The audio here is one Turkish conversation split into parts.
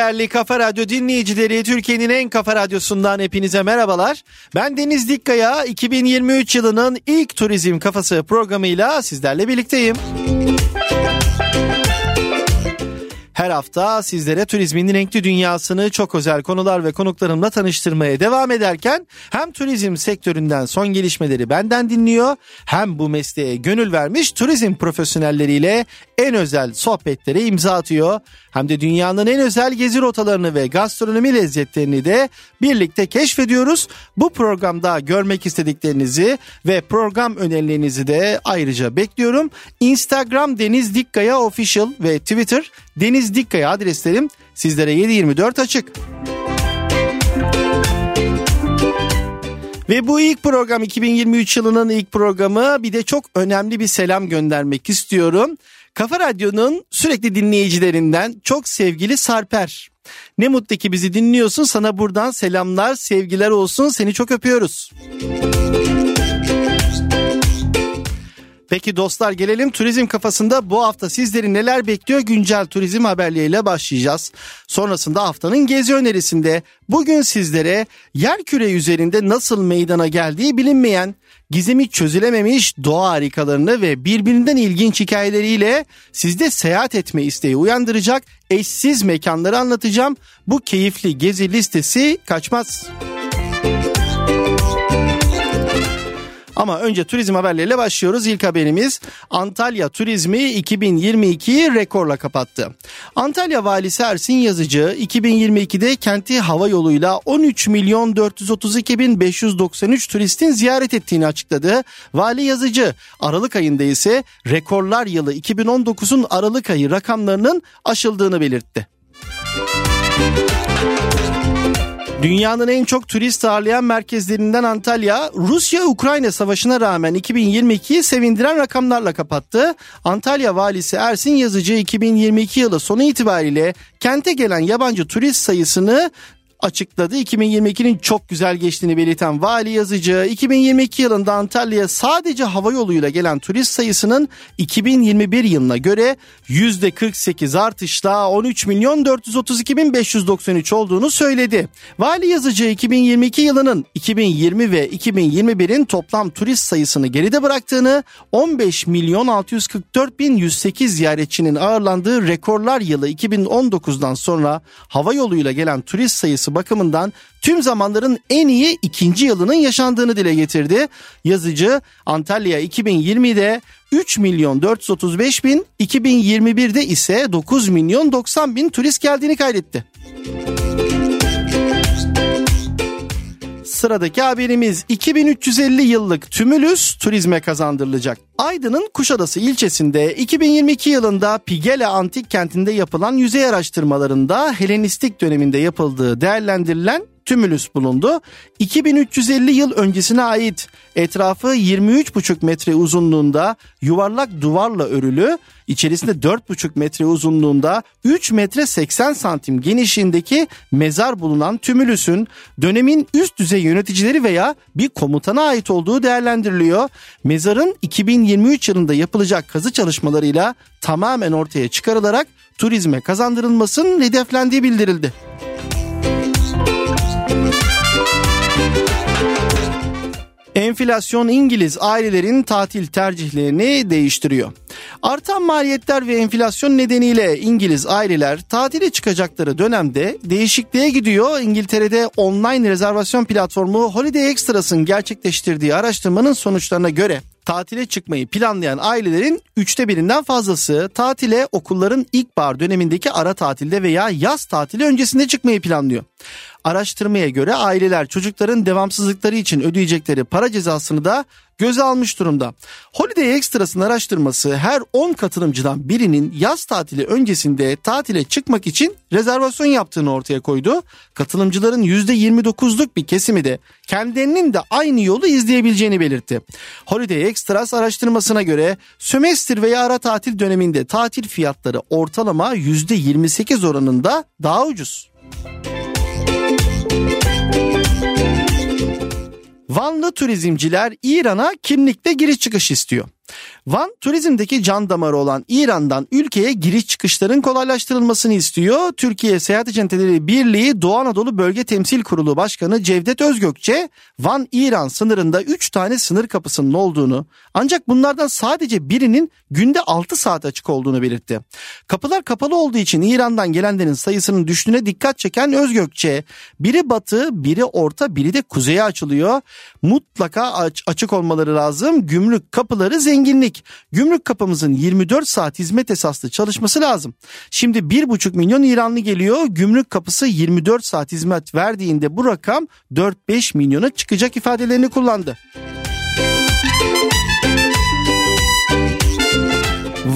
değerli Kafa Radyo dinleyicileri Türkiye'nin en kafa radyosundan hepinize merhabalar. Ben Deniz Dikkaya 2023 yılının ilk turizm kafası programıyla sizlerle birlikteyim. Her hafta sizlere turizmin renkli dünyasını çok özel konular ve konuklarımla tanıştırmaya devam ederken hem turizm sektöründen son gelişmeleri benden dinliyor hem bu mesleğe gönül vermiş turizm profesyonelleriyle en özel sohbetlere imza atıyor. Hem de dünyanın en özel gezi rotalarını ve gastronomi lezzetlerini de birlikte keşfediyoruz. Bu programda görmek istediklerinizi ve program önerilerinizi de ayrıca bekliyorum. Instagram Deniz Dikkaya Official ve Twitter Deniz Dikkaya adreslerim sizlere 724 açık. Ve bu ilk program 2023 yılının ilk programı bir de çok önemli bir selam göndermek istiyorum. Kafa Radyo'nun sürekli dinleyicilerinden çok sevgili Sarper. Ne mutlu ki bizi dinliyorsun. Sana buradan selamlar, sevgiler olsun. Seni çok öpüyoruz. Peki dostlar gelelim turizm kafasında bu hafta sizleri neler bekliyor güncel turizm haberleriyle başlayacağız. Sonrasında haftanın gezi önerisinde bugün sizlere yer küre üzerinde nasıl meydana geldiği bilinmeyen gizemi çözülememiş doğa harikalarını ve birbirinden ilginç hikayeleriyle sizde seyahat etme isteği uyandıracak eşsiz mekanları anlatacağım. Bu keyifli gezi listesi kaçmaz. Ama önce turizm haberleriyle başlıyoruz. İlk haberimiz Antalya turizmi 2022 rekorla kapattı. Antalya valisi Ersin Yazıcı 2022'de kenti hava yoluyla 13 milyon 432 bin 593 turistin ziyaret ettiğini açıkladı. Vali Yazıcı Aralık ayında ise rekorlar yılı 2019'un Aralık ayı rakamlarının aşıldığını belirtti. Dünyanın en çok turist ağırlayan merkezlerinden Antalya, Rusya-Ukrayna savaşına rağmen 2022'yi sevindiren rakamlarla kapattı. Antalya valisi Ersin Yazıcı 2022 yılı sonu itibariyle kente gelen yabancı turist sayısını açıkladı. 2022'nin çok güzel geçtiğini belirten vali yazıcı 2022 yılında Antalya'ya sadece hava yoluyla gelen turist sayısının 2021 yılına göre %48 artışla 13 milyon 432 bin 593 olduğunu söyledi. Vali yazıcı 2022 yılının 2020 ve 2021'in toplam turist sayısını geride bıraktığını 15 milyon 644 bin 108 ziyaretçinin ağırlandığı rekorlar yılı 2019'dan sonra hava yoluyla gelen turist sayısı bakımından tüm zamanların en iyi ikinci yılının yaşandığını dile getirdi. Yazıcı Antalya 2020'de 3 milyon 435 bin, 2021'de ise 9 milyon 90 bin turist geldiğini kaydetti. Sıradaki haberimiz 2350 yıllık tümülüs turizme kazandırılacak. Aydın'ın Kuşadası ilçesinde 2022 yılında Pigele Antik Kenti'nde yapılan yüzey araştırmalarında Helenistik döneminde yapıldığı değerlendirilen tümülüs bulundu. 2350 yıl öncesine ait etrafı 23,5 metre uzunluğunda yuvarlak duvarla örülü, içerisinde 4,5 metre uzunluğunda 3 metre 80 santim genişliğindeki mezar bulunan tümülüsün dönemin üst düzey yöneticileri veya bir komutana ait olduğu değerlendiriliyor. Mezarın 2023 yılında yapılacak kazı çalışmalarıyla tamamen ortaya çıkarılarak turizme kazandırılmasının hedeflendiği bildirildi. Enflasyon İngiliz ailelerin tatil tercihlerini değiştiriyor. Artan maliyetler ve enflasyon nedeniyle İngiliz aileler tatile çıkacakları dönemde değişikliğe gidiyor. İngiltere'de online rezervasyon platformu Holiday Extras'ın gerçekleştirdiği araştırmanın sonuçlarına göre tatile çıkmayı planlayan ailelerin üçte birinden fazlası tatile okulların ilkbahar dönemindeki ara tatilde veya yaz tatili öncesinde çıkmayı planlıyor. Araştırmaya göre aileler çocukların devamsızlıkları için ödeyecekleri para cezasını da göze almış durumda. Holiday Extras'ın araştırması her 10 katılımcıdan birinin yaz tatili öncesinde tatile çıkmak için rezervasyon yaptığını ortaya koydu. Katılımcıların %29'luk bir kesimi de kendilerinin de aynı yolu izleyebileceğini belirtti. Holiday Extras araştırmasına göre sömestr veya ara tatil döneminde tatil fiyatları ortalama %28 oranında daha ucuz. Vanlı turizmciler İran'a kimlikle giriş çıkış istiyor. Van turizmdeki can damarı olan İran'dan ülkeye giriş çıkışların kolaylaştırılmasını istiyor. Türkiye Seyahat Acenteleri Birliği Doğu Anadolu Bölge Temsil Kurulu Başkanı Cevdet Özgökçe, Van-İran sınırında 3 tane sınır kapısının olduğunu ancak bunlardan sadece birinin günde 6 saat açık olduğunu belirtti. Kapılar kapalı olduğu için İran'dan gelenlerin sayısının düştüğüne dikkat çeken Özgökçe, biri batı, biri orta, biri de kuzeye açılıyor. Mutlaka aç, açık olmaları lazım. Gümrük kapıları zenginlik. Gümrük kapımızın 24 saat hizmet esaslı çalışması lazım. Şimdi 1,5 milyon İranlı geliyor. Gümrük kapısı 24 saat hizmet verdiğinde bu rakam 4-5 milyona çıkacak ifadelerini kullandı.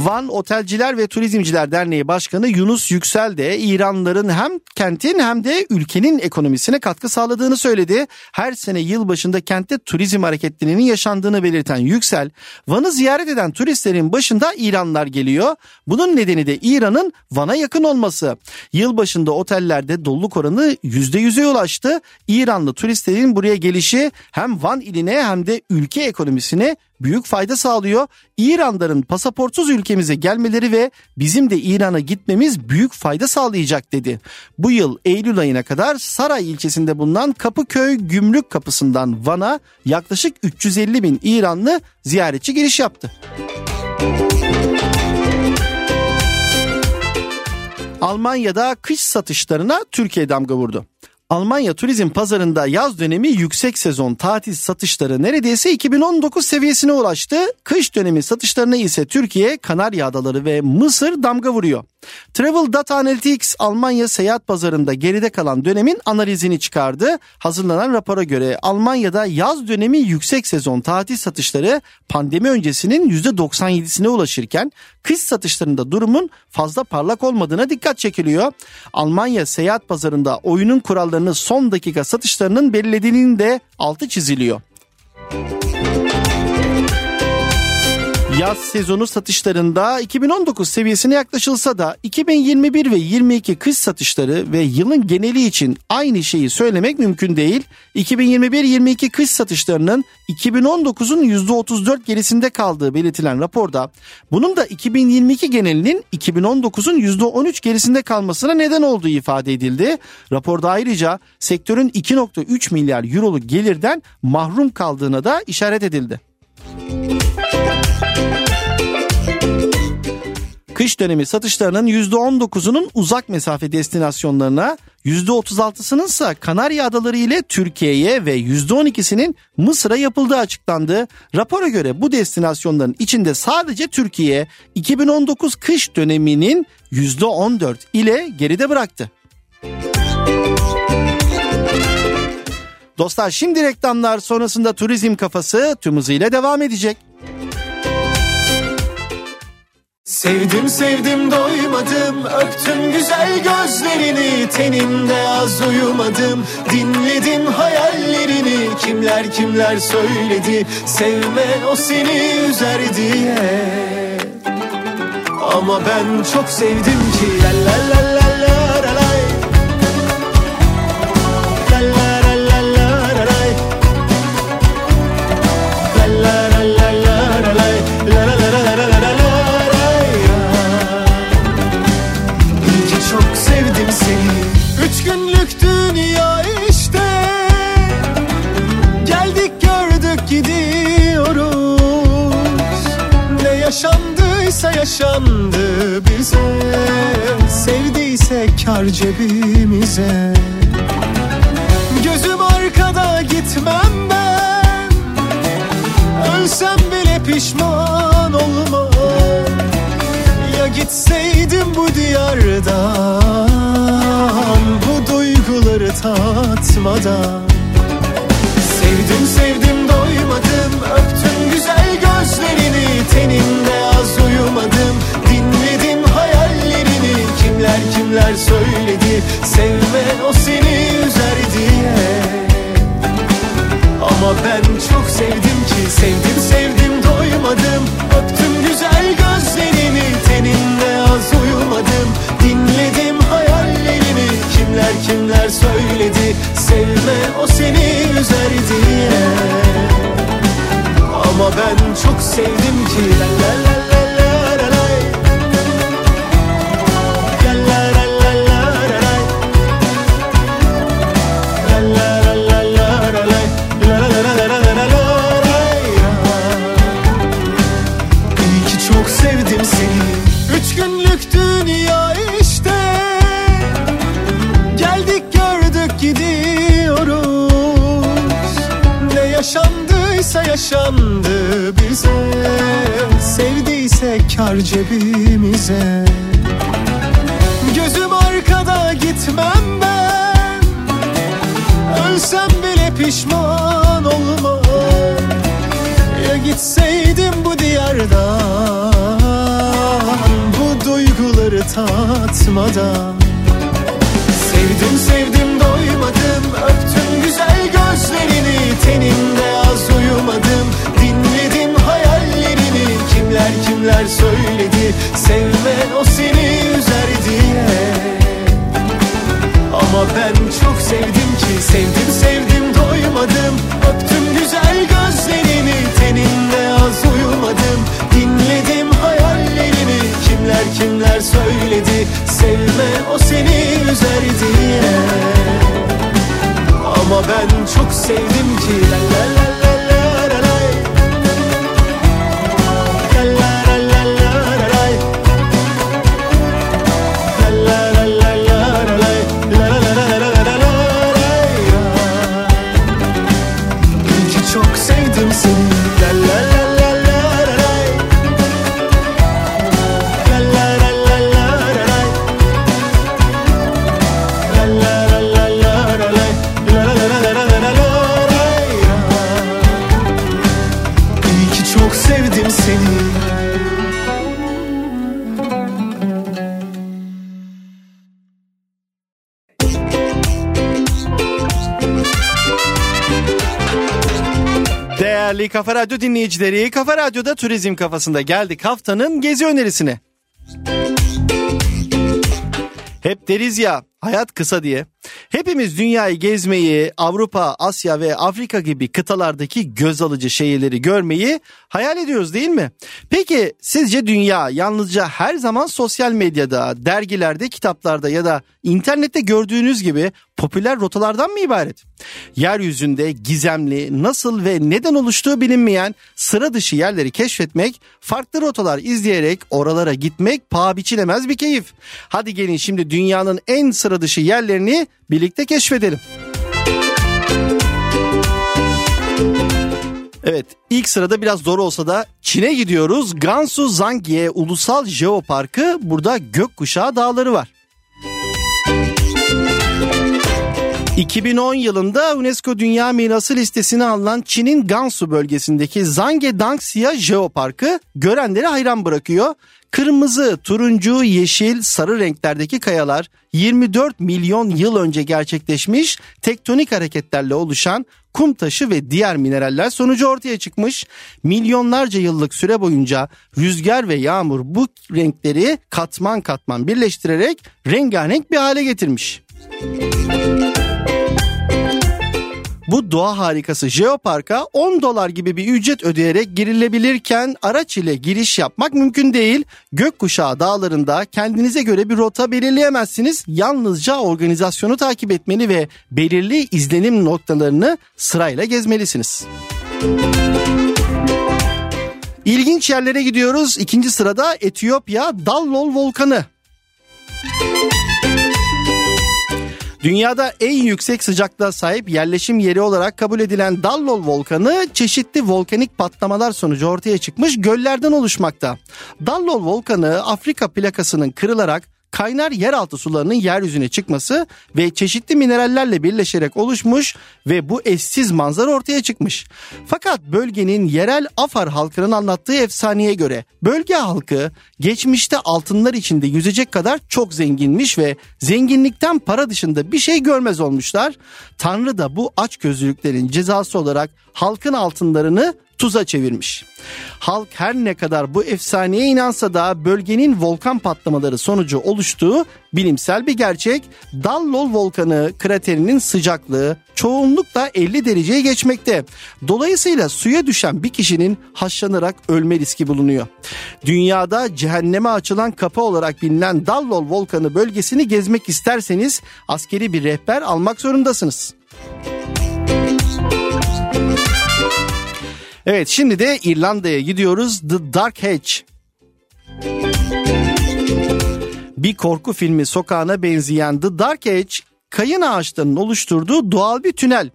Van Otelciler ve Turizmciler Derneği Başkanı Yunus Yüksel de İranlıların hem kentin hem de ülkenin ekonomisine katkı sağladığını söyledi. Her sene yılbaşında kentte turizm hareketlerinin yaşandığını belirten Yüksel, Van'ı ziyaret eden turistlerin başında İranlılar geliyor. Bunun nedeni de İran'ın Van'a yakın olması. Yılbaşında otellerde doluluk oranı %100'e ulaştı. İranlı turistlerin buraya gelişi hem Van iline hem de ülke ekonomisine büyük fayda sağlıyor. İranların pasaportsuz ülkemize gelmeleri ve bizim de İran'a gitmemiz büyük fayda sağlayacak dedi. Bu yıl Eylül ayına kadar Saray ilçesinde bulunan Kapıköy Gümrük Kapısı'ndan Van'a yaklaşık 350 bin İranlı ziyaretçi giriş yaptı. Almanya'da kış satışlarına Türkiye damga vurdu. Almanya turizm pazarında yaz dönemi yüksek sezon tatil satışları neredeyse 2019 seviyesine ulaştı. Kış dönemi satışlarına ise Türkiye, Kanarya Adaları ve Mısır damga vuruyor. Travel Data Analytics Almanya seyahat pazarında geride kalan dönemin analizini çıkardı. Hazırlanan rapora göre Almanya'da yaz dönemi yüksek sezon tatil satışları pandemi öncesinin %97'sine ulaşırken kış satışlarında durumun fazla parlak olmadığına dikkat çekiliyor. Almanya seyahat pazarında oyunun kurallarını son dakika satışlarının belirlediğinin de altı çiziliyor. Yaz sezonu satışlarında 2019 seviyesine yaklaşılsa da 2021 ve 22 kış satışları ve yılın geneli için aynı şeyi söylemek mümkün değil. 2021-22 kış satışlarının 2019'un %34 gerisinde kaldığı belirtilen raporda bunun da 2022 genelinin 2019'un %13 gerisinde kalmasına neden olduğu ifade edildi. Raporda ayrıca sektörün 2.3 milyar euroluk gelirden mahrum kaldığına da işaret edildi. Kış dönemi satışlarının %19'unun uzak mesafe destinasyonlarına, %36'sının ise Kanarya Adaları ile Türkiye'ye ve %12'sinin Mısır'a yapıldığı açıklandı. Rapora göre bu destinasyonların içinde sadece Türkiye 2019 kış döneminin %14 ile geride bıraktı. Dostlar şimdi reklamlar sonrasında turizm kafası tüm hızıyla devam edecek. Sevdim sevdim doymadım. Öptüm güzel gözlerini. Teninde az uyumadım. Dinledim hayallerini. Kimler kimler söyledi? Sevme o seni üzer diye. Ama ben çok sevdim ki. La la la la yaşandı bize. Sevdiyse kar cebimize. Gözüm arkada gitmem ben. Ölsem bile pişman olmam. Ya gitseydim bu diyardan Bu duyguları tatmadan. Sevdim sevdim doymadım. Öptüm güzel gözlerini Teninde az uyumadım neler söyledi Sevme o seni üzer diye. Ama ben çok sevdim ki Sevdim sevdim doymadım. Öptüm güzel gözlerini Teninle az uyumadım. Dinledim hayallerini Kimler kimler söyledi Sevme o seni üzer diye. Ama ben çok sevdim ki la la la Sevdiyse kar cebimize. Gözüm arkada gitmem ben. Ölsem bile pişman olmam. Ya gitseydim bu diyardan Bu duyguları tatmadan. Sevdim sevdim doymadım. Öptüm güzel gözlerini Teninde az uyumadım Kimler söyledi? Sevme o seni üzer diye. Ama ben çok sevdim ki Sevdim sevdim doymadım. Öptüm güzel gözlerini Teninde az uyumadım. Dinledim hayallerini Kimler kimler söyledi? Sevme o seni üzer diye. Ama ben çok sevdim ki la la la Kafa Radyo dinleyicileri, Kafa Radyo'da turizm kafasında geldik haftanın gezi önerisine. Hep deriz ya hayat kısa diye. Hepimiz dünyayı gezmeyi, Avrupa, Asya ve Afrika gibi kıtalardaki göz alıcı şehirleri görmeyi hayal ediyoruz değil mi? Peki sizce dünya yalnızca her zaman sosyal medyada, dergilerde, kitaplarda ya da internette gördüğünüz gibi popüler rotalardan mı ibaret? Yeryüzünde gizemli, nasıl ve neden oluştuğu bilinmeyen sıra dışı yerleri keşfetmek, farklı rotalar izleyerek oralara gitmek paha biçilemez bir keyif. Hadi gelin şimdi dünyanın en sıra dışı yerlerini birlikte keşfedelim. Evet ilk sırada biraz zor olsa da Çin'e gidiyoruz. Gansu Zangye Ulusal Jeoparkı burada gökkuşağı dağları var. 2010 yılında UNESCO Dünya Mirası listesine alınan Çin'in Gansu bölgesindeki Zangye Dangxia Jeoparkı görenleri hayran bırakıyor. Kırmızı, turuncu, yeşil, sarı renklerdeki kayalar 24 milyon yıl önce gerçekleşmiş tektonik hareketlerle oluşan kum taşı ve diğer mineraller sonucu ortaya çıkmış. Milyonlarca yıllık süre boyunca rüzgar ve yağmur bu renkleri katman katman birleştirerek rengarenk bir hale getirmiş. Bu doğa harikası Jeopark'a 10 dolar gibi bir ücret ödeyerek girilebilirken araç ile giriş yapmak mümkün değil. Gökkuşağı dağlarında kendinize göre bir rota belirleyemezsiniz. Yalnızca organizasyonu takip etmeli ve belirli izlenim noktalarını sırayla gezmelisiniz. İlginç yerlere gidiyoruz. İkinci sırada Etiyopya Dallol Volkanı. Dünyada en yüksek sıcaklığa sahip yerleşim yeri olarak kabul edilen Dallol Volkanı çeşitli volkanik patlamalar sonucu ortaya çıkmış göllerden oluşmakta. Dallol Volkanı Afrika plakasının kırılarak kaynar yeraltı sularının yeryüzüne çıkması ve çeşitli minerallerle birleşerek oluşmuş ve bu eşsiz manzara ortaya çıkmış. Fakat bölgenin yerel Afar halkının anlattığı efsaneye göre bölge halkı geçmişte altınlar içinde yüzecek kadar çok zenginmiş ve zenginlikten para dışında bir şey görmez olmuşlar. Tanrı da bu açgözlülüklerin cezası olarak halkın altınlarını tuza çevirmiş. Halk her ne kadar bu efsaneye inansa da bölgenin volkan patlamaları sonucu oluştuğu bilimsel bir gerçek. Dallol volkanı kraterinin sıcaklığı çoğunlukla 50 dereceye geçmekte. Dolayısıyla suya düşen bir kişinin haşlanarak ölme riski bulunuyor. Dünyada cehenneme açılan kapı olarak bilinen Dallol volkanı bölgesini gezmek isterseniz askeri bir rehber almak zorundasınız. Evet şimdi de İrlanda'ya gidiyoruz. The Dark Hedge. Bir korku filmi sokağına benzeyen The Dark Age kayın ağaçlarının oluşturduğu doğal bir tünel.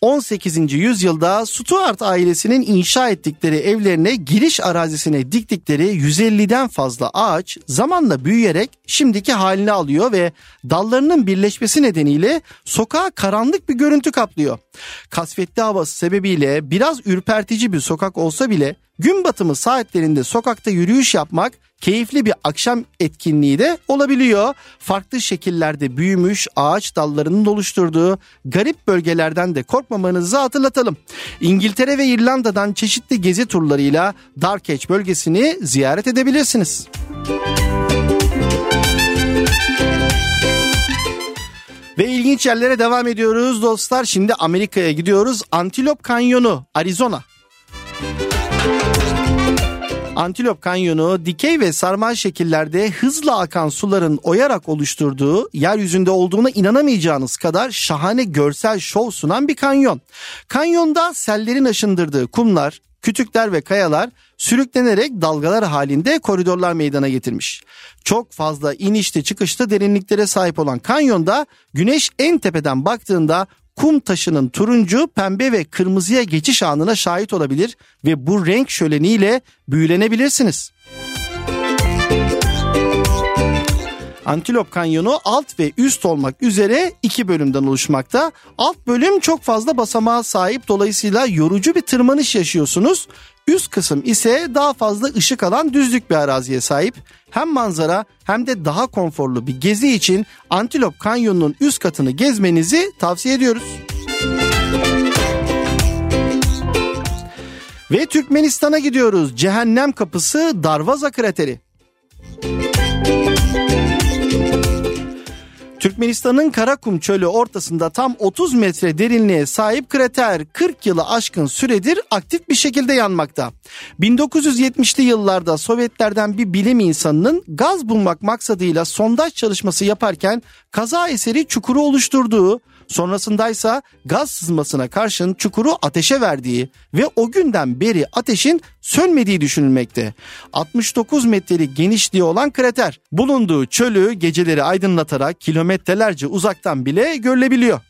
18. yüzyılda Stuart ailesinin inşa ettikleri evlerine giriş arazisine diktikleri 150'den fazla ağaç zamanla büyüyerek şimdiki halini alıyor ve dallarının birleşmesi nedeniyle sokağa karanlık bir görüntü kaplıyor. Kasvetli havası sebebiyle biraz ürpertici bir sokak olsa bile gün batımı saatlerinde sokakta yürüyüş yapmak keyifli bir akşam etkinliği de olabiliyor. Farklı şekillerde büyümüş ağaç dallarının oluşturduğu garip bölgelerden de korkmamanızı hatırlatalım. İngiltere ve İrlanda'dan çeşitli gezi turlarıyla Dark Age bölgesini ziyaret edebilirsiniz. Ve ilginç yerlere devam ediyoruz dostlar. Şimdi Amerika'ya gidiyoruz. Antilop Kanyonu, Arizona. Antilop Kanyonu dikey ve sarmal şekillerde hızla akan suların oyarak oluşturduğu yeryüzünde olduğuna inanamayacağınız kadar şahane görsel şov sunan bir kanyon. Kanyonda sellerin aşındırdığı kumlar, kütükler ve kayalar sürüklenerek dalgalar halinde koridorlar meydana getirmiş. Çok fazla inişli çıkışlı derinliklere sahip olan kanyonda güneş en tepeden baktığında kum taşının turuncu, pembe ve kırmızıya geçiş anına şahit olabilir ve bu renk şöleniyle büyülenebilirsiniz. Antilop Kanyonu alt ve üst olmak üzere iki bölümden oluşmakta. Alt bölüm çok fazla basamağa sahip dolayısıyla yorucu bir tırmanış yaşıyorsunuz. Üst kısım ise daha fazla ışık alan düzlük bir araziye sahip. Hem manzara hem de daha konforlu bir gezi için Antilop Kanyonu'nun üst katını gezmenizi tavsiye ediyoruz. Ve Türkmenistan'a gidiyoruz. Cehennem Kapısı Darvaza Krateri. Türkmenistan'ın Karakum Çölü ortasında tam 30 metre derinliğe sahip krater 40 yılı aşkın süredir aktif bir şekilde yanmakta. 1970'li yıllarda Sovyetlerden bir bilim insanının gaz bulmak maksadıyla sondaj çalışması yaparken kaza eseri çukuru oluşturduğu Sonrasındaysa gaz sızmasına karşın çukuru ateşe verdiği ve o günden beri ateşin sönmediği düşünülmekte. 69 metrelik genişliği olan krater bulunduğu çölü geceleri aydınlatarak kilometrelerce uzaktan bile görülebiliyor.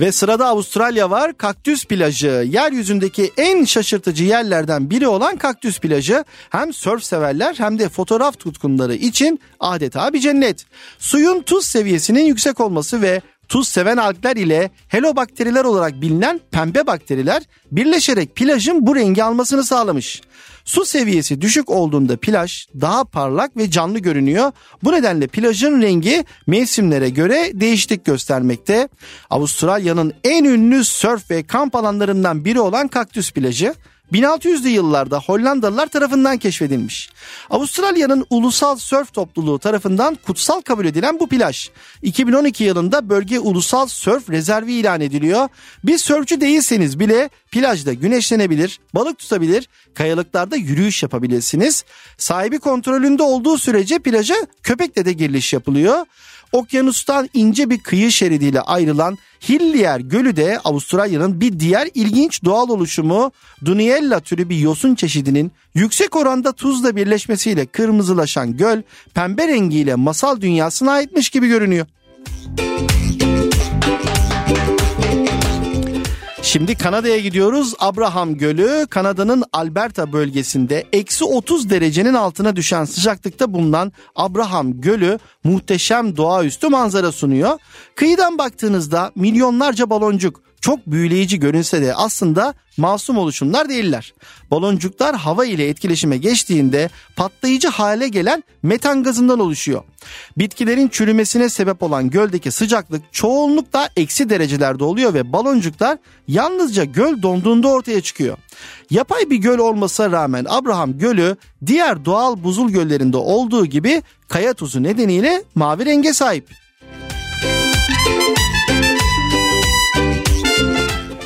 Ve sırada Avustralya var kaktüs plajı. Yeryüzündeki en şaşırtıcı yerlerden biri olan kaktüs plajı hem surf severler hem de fotoğraf tutkunları için adeta bir cennet. Suyun tuz seviyesinin yüksek olması ve tuz seven algler ile helobakteriler olarak bilinen pembe bakteriler birleşerek plajın bu rengi almasını sağlamış. Su seviyesi düşük olduğunda plaj daha parlak ve canlı görünüyor. Bu nedenle plajın rengi mevsimlere göre değişiklik göstermekte. Avustralya'nın en ünlü sörf ve kamp alanlarından biri olan Kaktüs plajı 1600'lü yıllarda Hollandalılar tarafından keşfedilmiş. Avustralya'nın ulusal sörf topluluğu tarafından kutsal kabul edilen bu plaj 2012 yılında bölge ulusal sörf rezervi ilan ediliyor. Bir sörfçü değilseniz bile plajda güneşlenebilir, balık tutabilir, kayalıklarda yürüyüş yapabilirsiniz. Sahibi kontrolünde olduğu sürece plaja köpekle de giriş yapılıyor. Okyanustan ince bir kıyı şeridiyle ayrılan Hillier Gölü de Avustralya'nın bir diğer ilginç doğal oluşumu Duniella türü bir yosun çeşidinin yüksek oranda tuzla birleşmesiyle kırmızılaşan göl pembe rengiyle masal dünyasına aitmiş gibi görünüyor. Şimdi Kanada'ya gidiyoruz. Abraham Gölü Kanada'nın Alberta bölgesinde eksi 30 derecenin altına düşen sıcaklıkta bulunan Abraham Gölü muhteşem doğaüstü manzara sunuyor. Kıyıdan baktığınızda milyonlarca baloncuk çok büyüleyici görünse de aslında masum oluşumlar değiller. Baloncuklar hava ile etkileşime geçtiğinde patlayıcı hale gelen metan gazından oluşuyor. Bitkilerin çürümesine sebep olan göldeki sıcaklık çoğunlukla eksi derecelerde oluyor ve baloncuklar yalnızca göl donduğunda ortaya çıkıyor. Yapay bir göl olmasına rağmen Abraham Gölü diğer doğal buzul göllerinde olduğu gibi kaya tuzu nedeniyle mavi renge sahip.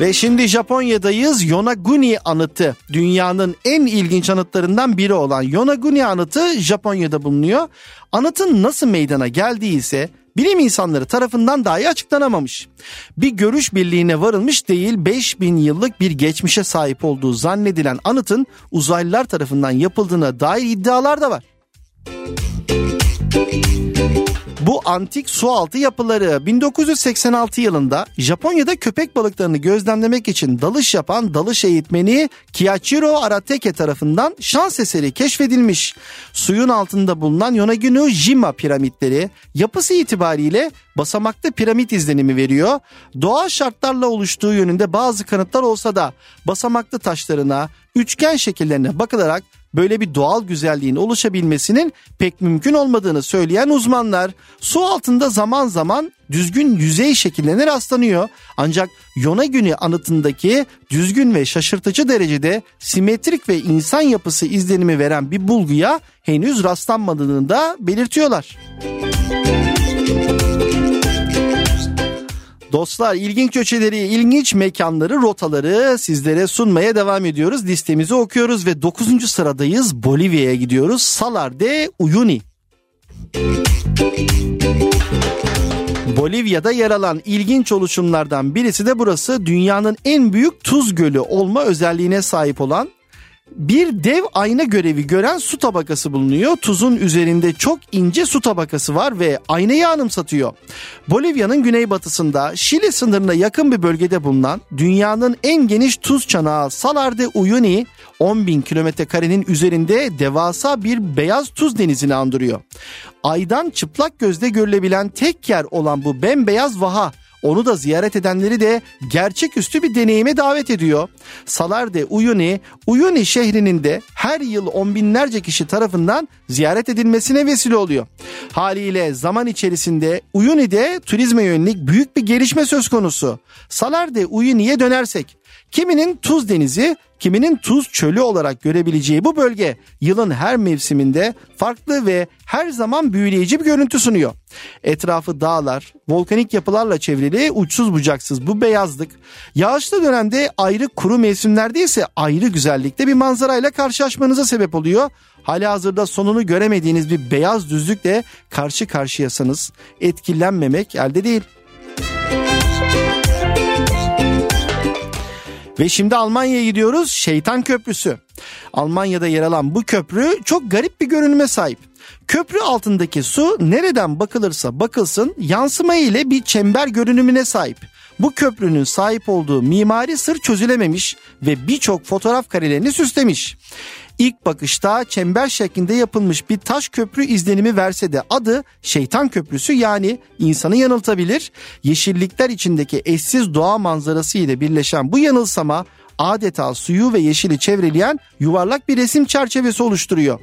Ve şimdi Japonya'dayız. Yonaguni anıtı dünyanın en ilginç anıtlarından biri olan Yonaguni anıtı Japonya'da bulunuyor. Anıtın nasıl meydana geldiği ise bilim insanları tarafından dahi açıklanamamış. Bir görüş birliğine varılmış değil 5000 yıllık bir geçmişe sahip olduğu zannedilen anıtın uzaylılar tarafından yapıldığına dair iddialar da var. Bu antik sualtı yapıları 1986 yılında Japonya'da köpek balıklarını gözlemlemek için dalış yapan dalış eğitmeni Kiyachiro Arateke tarafından şans eseri keşfedilmiş. Suyun altında bulunan Yonaguni Jima piramitleri yapısı itibariyle basamaklı piramit izlenimi veriyor. Doğal şartlarla oluştuğu yönünde bazı kanıtlar olsa da basamaklı taşlarına, üçgen şekillerine bakılarak böyle bir doğal güzelliğin oluşabilmesinin pek mümkün olmadığını söyleyen uzmanlar su altında zaman zaman düzgün yüzey şekillerine rastlanıyor. Ancak Yonaguni anıtındaki düzgün ve şaşırtıcı derecede simetrik ve insan yapısı izlenimi veren bir bulguya henüz rastlanmadığını da belirtiyorlar. Dostlar ilginç köşeleri, ilginç mekanları, rotaları sizlere sunmaya devam ediyoruz. Listemizi okuyoruz ve 9. sıradayız. Bolivya'ya gidiyoruz. Salar de Uyuni. Bolivya'da yer alan ilginç oluşumlardan birisi de burası. Dünyanın en büyük tuz gölü olma özelliğine sahip olan bir dev ayna görevi gören su tabakası bulunuyor. Tuzun üzerinde çok ince su tabakası var ve aynayı anımsatıyor. Bolivya'nın güneybatısında Şili sınırına yakın bir bölgede bulunan dünyanın en geniş tuz çanağı Salar de Uyuni 10 bin kilometre karenin üzerinde devasa bir beyaz tuz denizini andırıyor. Aydan çıplak gözle görülebilen tek yer olan bu bembeyaz vaha onu da ziyaret edenleri de gerçeküstü bir deneyime davet ediyor. Salarde Uyuni, Uyuni şehrinin de her yıl on binlerce kişi tarafından ziyaret edilmesine vesile oluyor. Haliyle zaman içerisinde Uyuni'de turizme yönelik büyük bir gelişme söz konusu. Salarde Uyuni'ye dönersek Kiminin tuz denizi, kiminin tuz çölü olarak görebileceği bu bölge yılın her mevsiminde farklı ve her zaman büyüleyici bir görüntü sunuyor. Etrafı dağlar, volkanik yapılarla çevrili uçsuz bucaksız bu beyazlık, yağışlı dönemde ayrı kuru mevsimlerde ise ayrı güzellikte bir manzarayla karşılaşmanıza sebep oluyor. Hali hazırda sonunu göremediğiniz bir beyaz düzlükle karşı karşıyasanız etkilenmemek elde değil. Ve şimdi Almanya'ya gidiyoruz. Şeytan Köprüsü. Almanya'da yer alan bu köprü çok garip bir görünüme sahip. Köprü altındaki su nereden bakılırsa bakılsın yansıma ile bir çember görünümüne sahip. Bu köprünün sahip olduğu mimari sır çözülememiş ve birçok fotoğraf karelerini süslemiş. İlk bakışta çember şeklinde yapılmış bir taş köprü izlenimi verse de adı Şeytan Köprüsü yani insanı yanıltabilir. Yeşillikler içindeki eşsiz doğa manzarası ile birleşen bu yanılsama adeta suyu ve yeşili çevreleyen yuvarlak bir resim çerçevesi oluşturuyor.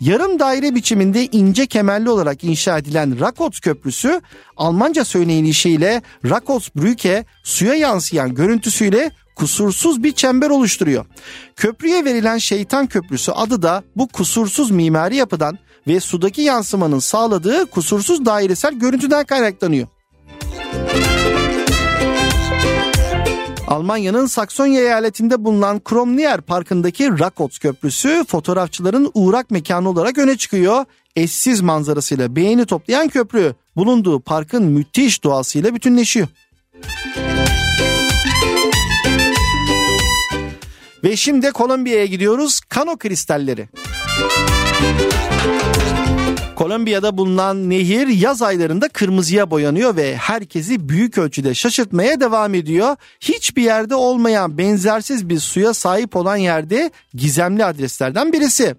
Yarım daire biçiminde ince kemerli olarak inşa edilen Rakot Köprüsü Almanca söyleyişiyle Rakotbrücke suya yansıyan görüntüsüyle kusursuz bir çember oluşturuyor. Köprüye verilen şeytan köprüsü adı da bu kusursuz mimari yapıdan ve sudaki yansımanın sağladığı kusursuz dairesel görüntüden kaynaklanıyor. Almanya'nın Saksonya eyaletinde bulunan Kromnier Parkı'ndaki Rakot Köprüsü fotoğrafçıların uğrak mekanı olarak öne çıkıyor. Eşsiz manzarasıyla beğeni toplayan köprü bulunduğu parkın müthiş doğasıyla bütünleşiyor. Ve şimdi Kolombiya'ya gidiyoruz. Kano kristalleri. Kolombiya'da bulunan nehir yaz aylarında kırmızıya boyanıyor ve herkesi büyük ölçüde şaşırtmaya devam ediyor. Hiçbir yerde olmayan benzersiz bir suya sahip olan yerde gizemli adreslerden birisi.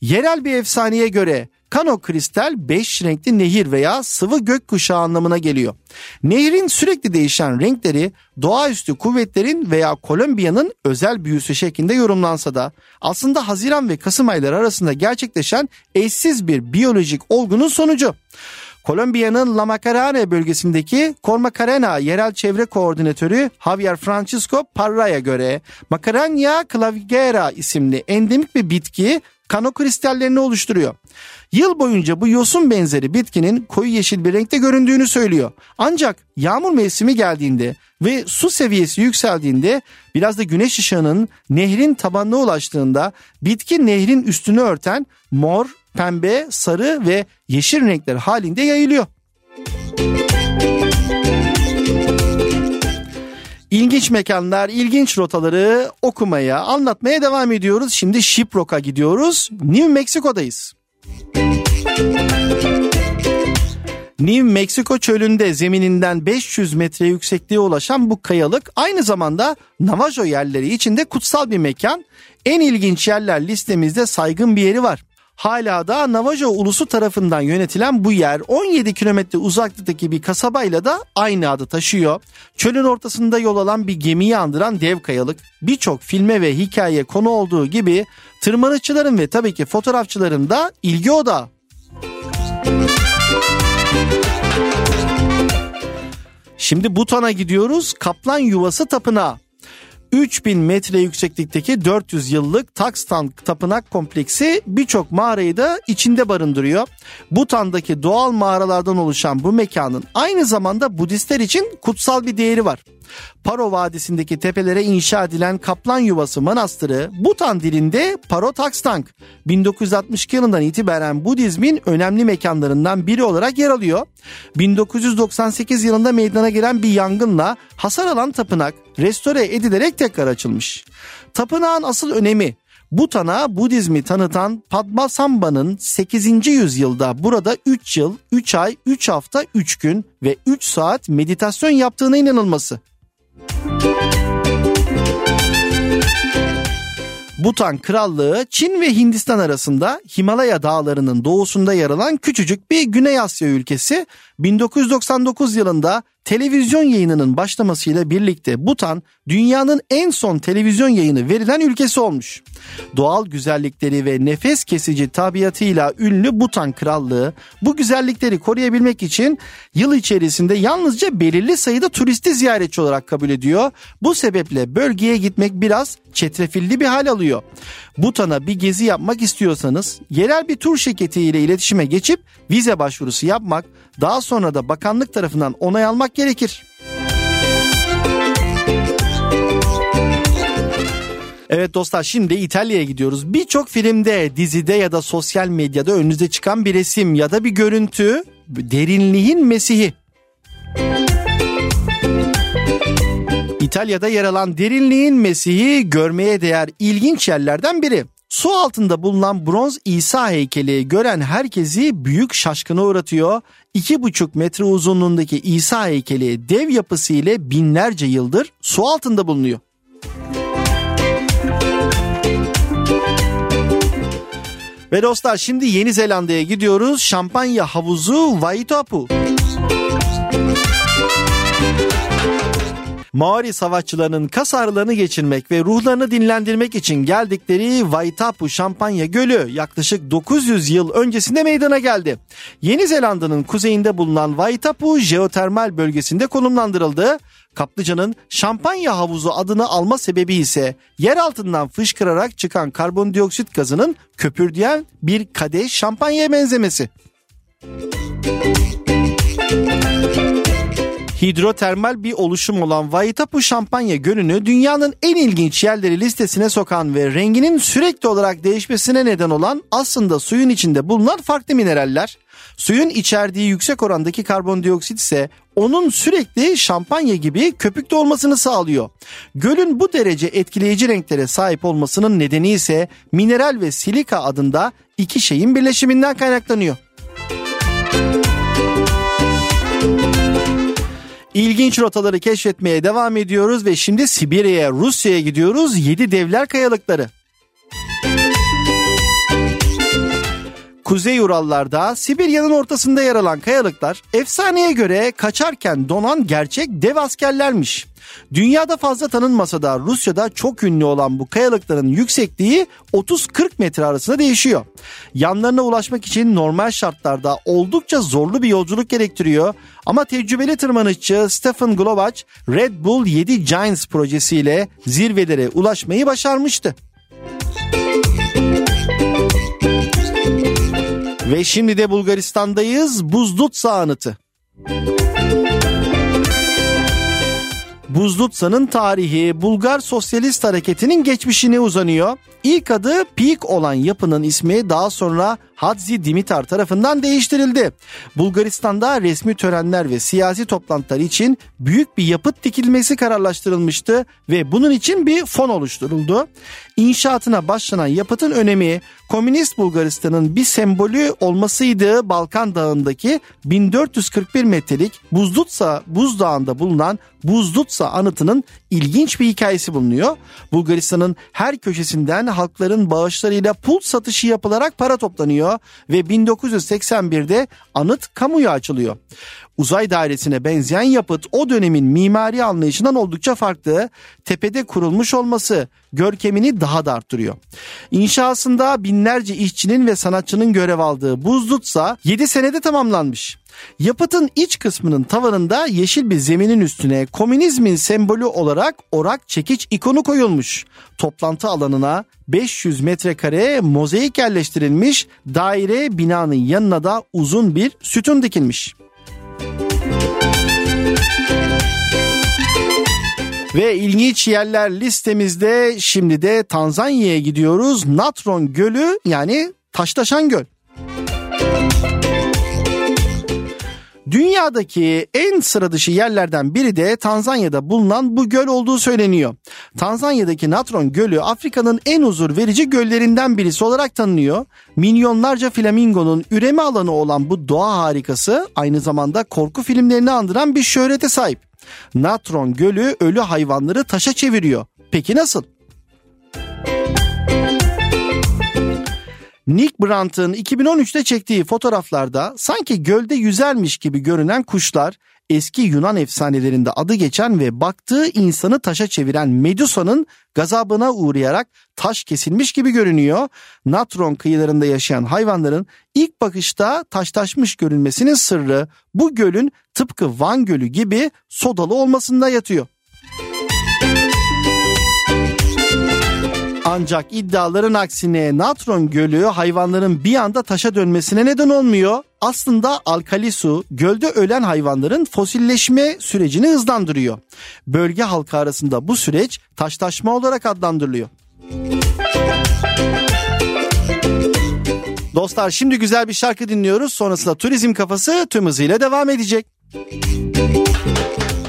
Yerel bir efsaneye göre Kano kristal 5 renkli nehir veya sıvı gökkuşağı anlamına geliyor. Nehrin sürekli değişen renkleri doğaüstü kuvvetlerin veya Kolombiya'nın özel büyüsü şeklinde yorumlansa da aslında Haziran ve Kasım ayları arasında gerçekleşen eşsiz bir biyolojik olgunun sonucu. Kolombiya'nın La Macarena bölgesindeki Cormacarena yerel çevre koordinatörü Javier Francisco Parra'ya göre Macarena clavigera isimli endemik bir bitki kano kristallerini oluşturuyor. Yıl boyunca bu yosun benzeri bitkinin koyu yeşil bir renkte göründüğünü söylüyor. Ancak yağmur mevsimi geldiğinde ve su seviyesi yükseldiğinde biraz da güneş ışığının nehrin tabanına ulaştığında bitki nehrin üstünü örten mor, pembe, sarı ve yeşil renkler halinde yayılıyor. İlginç mekanlar, ilginç rotaları okumaya, anlatmaya devam ediyoruz. Şimdi Shiprock'a gidiyoruz. New Mexico'dayız. New Mexico çölünde zemininden 500 metre yüksekliğe ulaşan bu kayalık aynı zamanda Navajo yerleri içinde kutsal bir mekan. En ilginç yerler listemizde saygın bir yeri var. Hala da Navajo ulusu tarafından yönetilen bu yer 17 kilometre uzaklıktaki bir kasabayla da aynı adı taşıyor. Çölün ortasında yol alan bir gemiyi andıran dev kayalık birçok filme ve hikaye konu olduğu gibi tırmanışçıların ve tabii ki fotoğrafçıların da ilgi odağı. Şimdi Butan'a gidiyoruz. Kaplan Yuvası Tapınağı. 3000 metre yükseklikteki 400 yıllık Takstan Tapınak Kompleksi birçok mağarayı da içinde barındırıyor. Butan'daki doğal mağaralardan oluşan bu mekanın aynı zamanda Budistler için kutsal bir değeri var. Paro Vadisi'ndeki tepelere inşa edilen Kaplan Yuvası Manastırı Butan dilinde Paro Takstang 1962 yılından itibaren Budizmin önemli mekanlarından biri olarak yer alıyor. 1998 yılında meydana gelen bir yangınla hasar alan tapınak restore edilerek tekrar açılmış. Tapınağın asıl önemi Butan'a Budizmi tanıtan Padmasambha'nın 8. yüzyılda burada 3 yıl, 3 ay, 3 hafta, 3 gün ve 3 saat meditasyon yaptığına inanılması. Butan Krallığı Çin ve Hindistan arasında Himalaya dağlarının doğusunda yer alan küçücük bir Güney Asya ülkesi 1999 yılında televizyon yayınının başlamasıyla birlikte Butan dünyanın en son televizyon yayını verilen ülkesi olmuş. Doğal güzellikleri ve nefes kesici tabiatıyla ünlü Butan Krallığı bu güzellikleri koruyabilmek için yıl içerisinde yalnızca belirli sayıda turisti ziyaretçi olarak kabul ediyor. Bu sebeple bölgeye gitmek biraz çetrefilli bir hal alıyor. Butan'a bir gezi yapmak istiyorsanız yerel bir tur şirketiyle iletişime geçip vize başvurusu yapmak, daha sonra da bakanlık tarafından onay almak gerekir. Evet dostlar şimdi İtalya'ya gidiyoruz. Birçok filmde, dizide ya da sosyal medyada önünüze çıkan bir resim ya da bir görüntü derinliğin Mesih'i. İtalya'da yer alan derinliğin Mesih'i görmeye değer ilginç yerlerden biri. Su altında bulunan bronz İsa heykeli gören herkesi büyük şaşkına uğratıyor. 2,5 metre uzunluğundaki İsa heykeli dev yapısı ile binlerce yıldır su altında bulunuyor. Ve dostlar şimdi Yeni Zelanda'ya gidiyoruz. Şampanya havuzu Waitapu. Maori savaşçılarının kas ağrılarını geçirmek ve ruhlarını dinlendirmek için geldikleri Waitapu Şampanya Gölü yaklaşık 900 yıl öncesinde meydana geldi. Yeni Zelanda'nın kuzeyinde bulunan Waitapu jeotermal bölgesinde konumlandırıldı. Kaplıcanın şampanya havuzu adını alma sebebi ise yer altından fışkırarak çıkan karbondioksit gazının köpürdüyen bir kadeh şampanyaya benzemesi. Hidrotermal bir oluşum olan Waitapu Şampanya Gölü'nü dünyanın en ilginç yerleri listesine sokan ve renginin sürekli olarak değişmesine neden olan aslında suyun içinde bulunan farklı mineraller. Suyun içerdiği yüksek orandaki karbondioksit ise onun sürekli şampanya gibi köpükte olmasını sağlıyor. Gölün bu derece etkileyici renklere sahip olmasının nedeni ise mineral ve silika adında iki şeyin birleşiminden kaynaklanıyor. İlginç rotaları keşfetmeye devam ediyoruz ve şimdi Sibirya'ya, Rusya'ya gidiyoruz. Yedi Devler Kayalıkları. Kuzey Urallarda Sibirya'nın ortasında yer alan kayalıklar efsaneye göre kaçarken donan gerçek dev askerlermiş. Dünyada fazla tanınmasa da Rusya'da çok ünlü olan bu kayalıkların yüksekliği 30-40 metre arasında değişiyor. Yanlarına ulaşmak için normal şartlarda oldukça zorlu bir yolculuk gerektiriyor. Ama tecrübeli tırmanışçı Stephen Globach Red Bull 7 Giants projesiyle zirvelere ulaşmayı başarmıştı. Ve şimdi de Bulgaristan'dayız. Buzdutsa anıtı. Buzlutsa'nın tarihi Bulgar Sosyalist Hareketi'nin geçmişine uzanıyor. İlk adı Peak olan yapının ismi daha sonra Hadzi Dimitar tarafından değiştirildi. Bulgaristan'da resmi törenler ve siyasi toplantılar için büyük bir yapıt dikilmesi kararlaştırılmıştı ve bunun için bir fon oluşturuldu. İnşaatına başlanan yapıtın önemi Komünist Bulgaristan'ın bir sembolü olmasıydı Balkan Dağı'ndaki 1441 metrelik Buzdutsa buzdağında bulunan Buzdutsa anıtının ilginç bir hikayesi bulunuyor. Bulgaristan'ın her köşesinden halkların bağışlarıyla pul satışı yapılarak para toplanıyor ve 1981'de anıt kamuya açılıyor. Uzay dairesine benzeyen yapıt o dönemin mimari anlayışından oldukça farklı. Tepede kurulmuş olması görkemini daha da arttırıyor. İnşasında binlerce işçinin ve sanatçının görev aldığı Buzdutsa 7 senede tamamlanmış. Yapıtın iç kısmının tavanında yeşil bir zeminin üstüne komünizmin sembolü olarak orak çekiç ikonu koyulmuş. Toplantı alanına 500 metrekare mozaik yerleştirilmiş, daire binanın yanına da uzun bir sütun dikilmiş. Ve ilginç yerler listemizde şimdi de Tanzanya'ya gidiyoruz. Natron Gölü yani taştaşan göl. Dünyadaki en sıra dışı yerlerden biri de Tanzanya'da bulunan bu göl olduğu söyleniyor. Tanzanya'daki Natron Gölü Afrika'nın en huzur verici göllerinden birisi olarak tanınıyor. Milyonlarca flamingonun üreme alanı olan bu doğa harikası aynı zamanda korku filmlerini andıran bir şöhrete sahip. Natron Gölü ölü hayvanları taşa çeviriyor. Peki nasıl? Nick Brandt'ın 2013'te çektiği fotoğraflarda sanki gölde yüzermiş gibi görünen kuşlar eski Yunan efsanelerinde adı geçen ve baktığı insanı taşa çeviren Medusa'nın gazabına uğrayarak taş kesilmiş gibi görünüyor. Natron kıyılarında yaşayan hayvanların ilk bakışta taştaşmış görünmesinin sırrı bu gölün tıpkı Van Gölü gibi sodalı olmasında yatıyor. Ancak iddiaların aksine natron gölü hayvanların bir anda taşa dönmesine neden olmuyor. Aslında alkali su gölde ölen hayvanların fosilleşme sürecini hızlandırıyor. Bölge halkı arasında bu süreç taştaşma olarak adlandırılıyor. Dostlar şimdi güzel bir şarkı dinliyoruz. Sonrasında turizm kafası tüm hızıyla devam edecek. Yine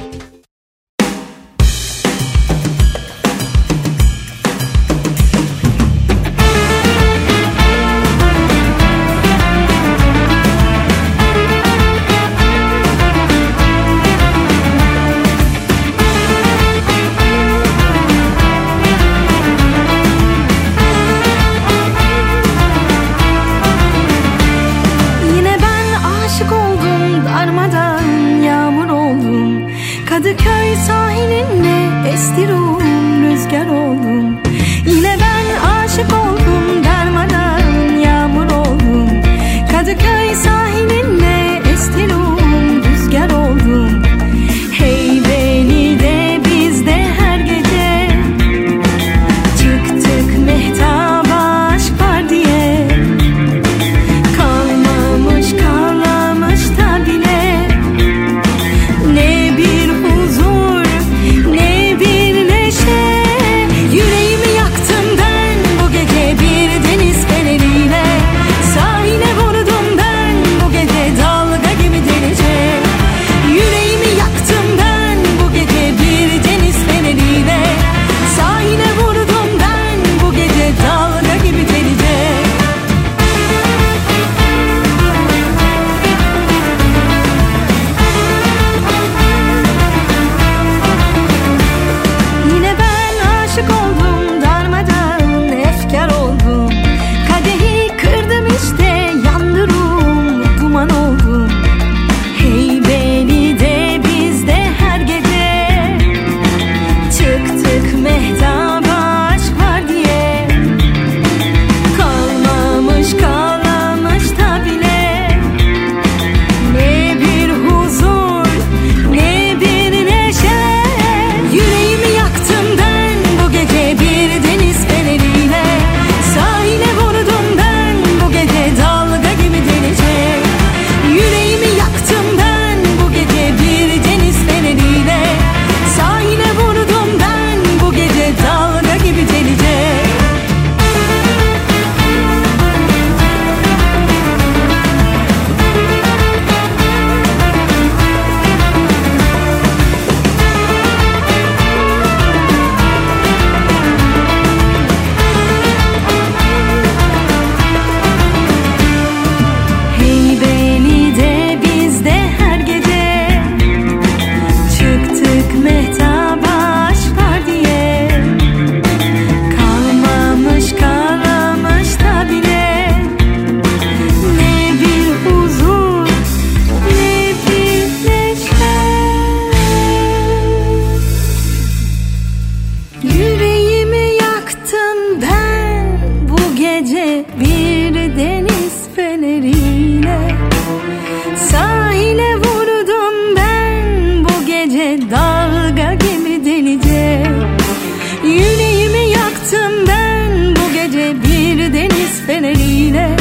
seneliğine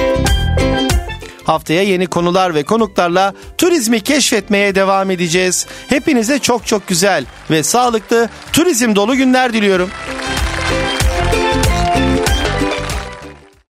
Haftaya yeni konular ve konuklarla turizmi keşfetmeye devam edeceğiz. Hepinize çok çok güzel ve sağlıklı turizm dolu günler diliyorum.